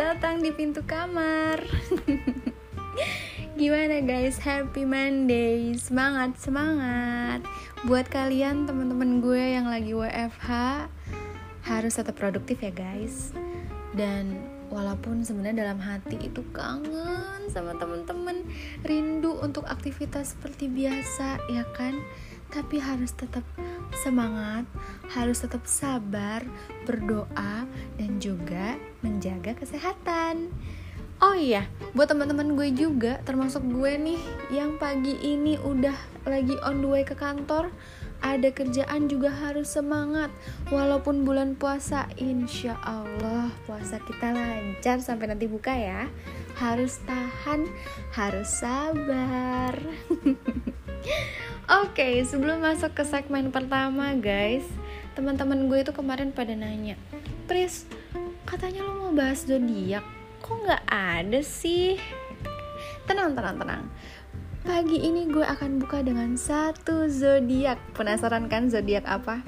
datang di pintu kamar. Gimana guys? Happy Monday. Semangat, semangat. Buat kalian teman-teman gue yang lagi WFH harus tetap produktif ya guys. Dan walaupun sebenarnya dalam hati itu kangen sama teman-teman, rindu untuk aktivitas seperti biasa ya kan? Tapi harus tetap semangat, harus tetap sabar, berdoa, dan juga menjaga kesehatan. Oh iya, buat teman-teman gue juga, termasuk gue nih yang pagi ini udah lagi on the way ke kantor, ada kerjaan juga harus semangat. Walaupun bulan puasa, insya Allah puasa kita lancar sampai nanti buka ya. Harus tahan, harus sabar. Oke, okay, sebelum masuk ke segmen pertama, guys, teman-teman gue itu kemarin pada nanya, Pris, katanya lo mau bahas zodiak, kok nggak ada sih? Tenang, tenang, tenang. Pagi ini gue akan buka dengan satu zodiak. Penasaran kan zodiak apa?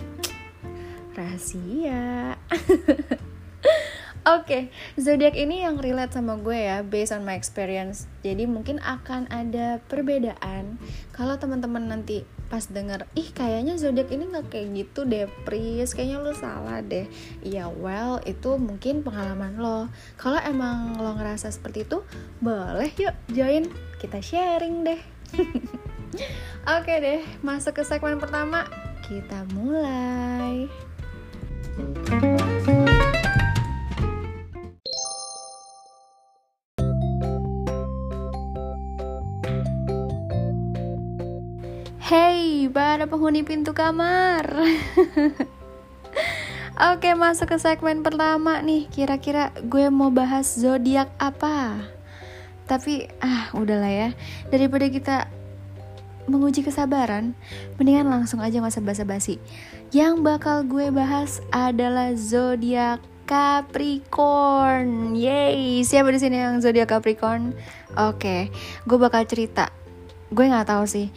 Rahasia. Oke, okay, zodiak ini yang relate sama gue ya, based on my experience. Jadi mungkin akan ada perbedaan. Kalau teman-teman nanti pas denger, ih kayaknya zodiak ini nggak kayak gitu deh, Pris. Kayaknya lo salah deh. Iya, well itu mungkin pengalaman lo. Kalau emang lo ngerasa seperti itu, boleh yuk join kita sharing deh. Oke okay deh, masuk ke segmen pertama. Kita mulai. Hey, para penghuni pintu kamar. Oke, masuk ke segmen pertama nih. Kira-kira gue mau bahas zodiak apa? Tapi ah, udahlah ya. Daripada kita menguji kesabaran, mendingan langsung aja masa basa-basi. Yang bakal gue bahas adalah zodiak Capricorn. Yay, siapa di sini yang zodiak Capricorn? Oke, gue bakal cerita. Gue nggak tahu sih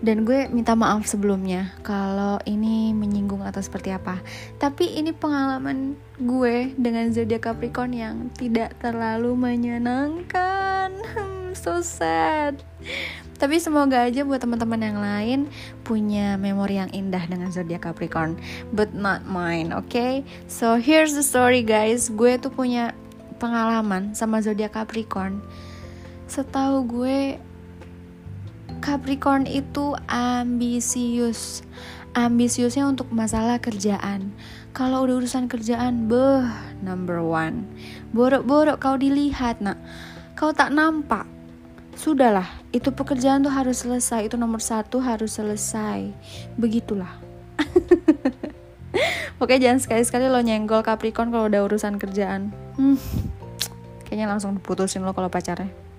dan gue minta maaf sebelumnya kalau ini menyinggung atau seperti apa. Tapi ini pengalaman gue dengan zodiak Capricorn yang tidak terlalu menyenangkan. Hmm, so sad. Tapi semoga aja buat teman-teman yang lain punya memori yang indah dengan zodiak Capricorn, but not mine, oke? Okay? So here's the story guys. Gue tuh punya pengalaman sama zodiak Capricorn. Setahu gue Capricorn itu ambisius. Ambisiusnya untuk masalah kerjaan. Kalau udah urusan kerjaan, beh, number one. Borok-borok kau dilihat, nak. Kau tak nampak. Sudahlah, itu pekerjaan tuh harus selesai. Itu nomor satu harus selesai. Begitulah. Oke, jangan sekali-sekali lo nyenggol Capricorn kalau udah urusan kerjaan. Hmm, kayaknya langsung putusin lo kalau pacarnya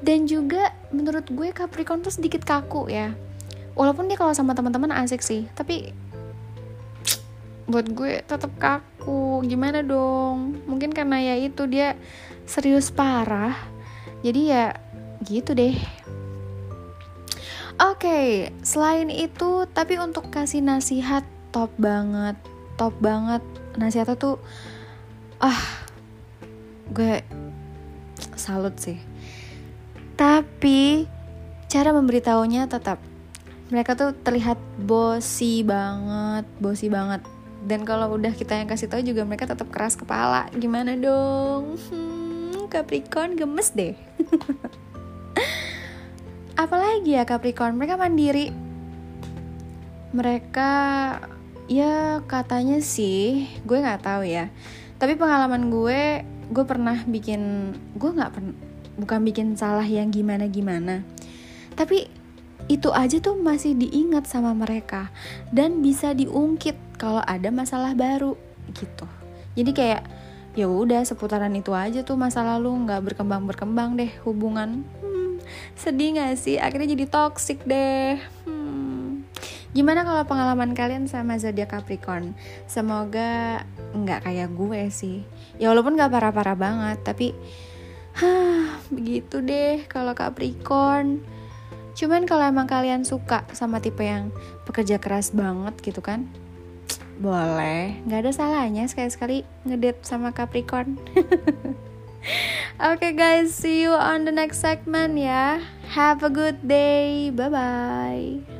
dan juga menurut gue Capricorn tuh sedikit kaku ya. Walaupun dia kalau sama teman-teman asik sih tapi buat gue tetap kaku. Gimana dong? Mungkin karena ya itu dia serius parah. Jadi ya gitu deh. Oke okay, selain itu tapi untuk kasih nasihat top banget. Top banget. Nasihatnya tuh ah gue salut sih tapi cara memberitahunya tetap mereka tuh terlihat bosi banget, bosi banget. Dan kalau udah kita yang kasih tahu juga mereka tetap keras kepala. Gimana dong? Hmm, Capricorn gemes deh. Apalagi ya Capricorn, mereka mandiri. Mereka ya katanya sih, gue nggak tahu ya. Tapi pengalaman gue, gue pernah bikin, gue nggak pernah bukan bikin salah yang gimana-gimana. Tapi itu aja tuh masih diingat sama mereka dan bisa diungkit kalau ada masalah baru gitu. Jadi kayak ya udah seputaran itu aja tuh masa lalu nggak berkembang berkembang deh hubungan. Hmm, sedih gak sih? Akhirnya jadi toxic deh. Hmm. Gimana kalau pengalaman kalian sama zodiak Capricorn? Semoga nggak kayak gue sih. Ya walaupun nggak parah-parah banget, tapi Hah, begitu deh kalau Capricorn. Cuman kalau emang kalian suka sama tipe yang pekerja keras banget gitu kan, boleh nggak ada salahnya sekali-sekali ngedate sama Capricorn Oke okay guys, see you on the next segment ya. Have a good day. Bye bye.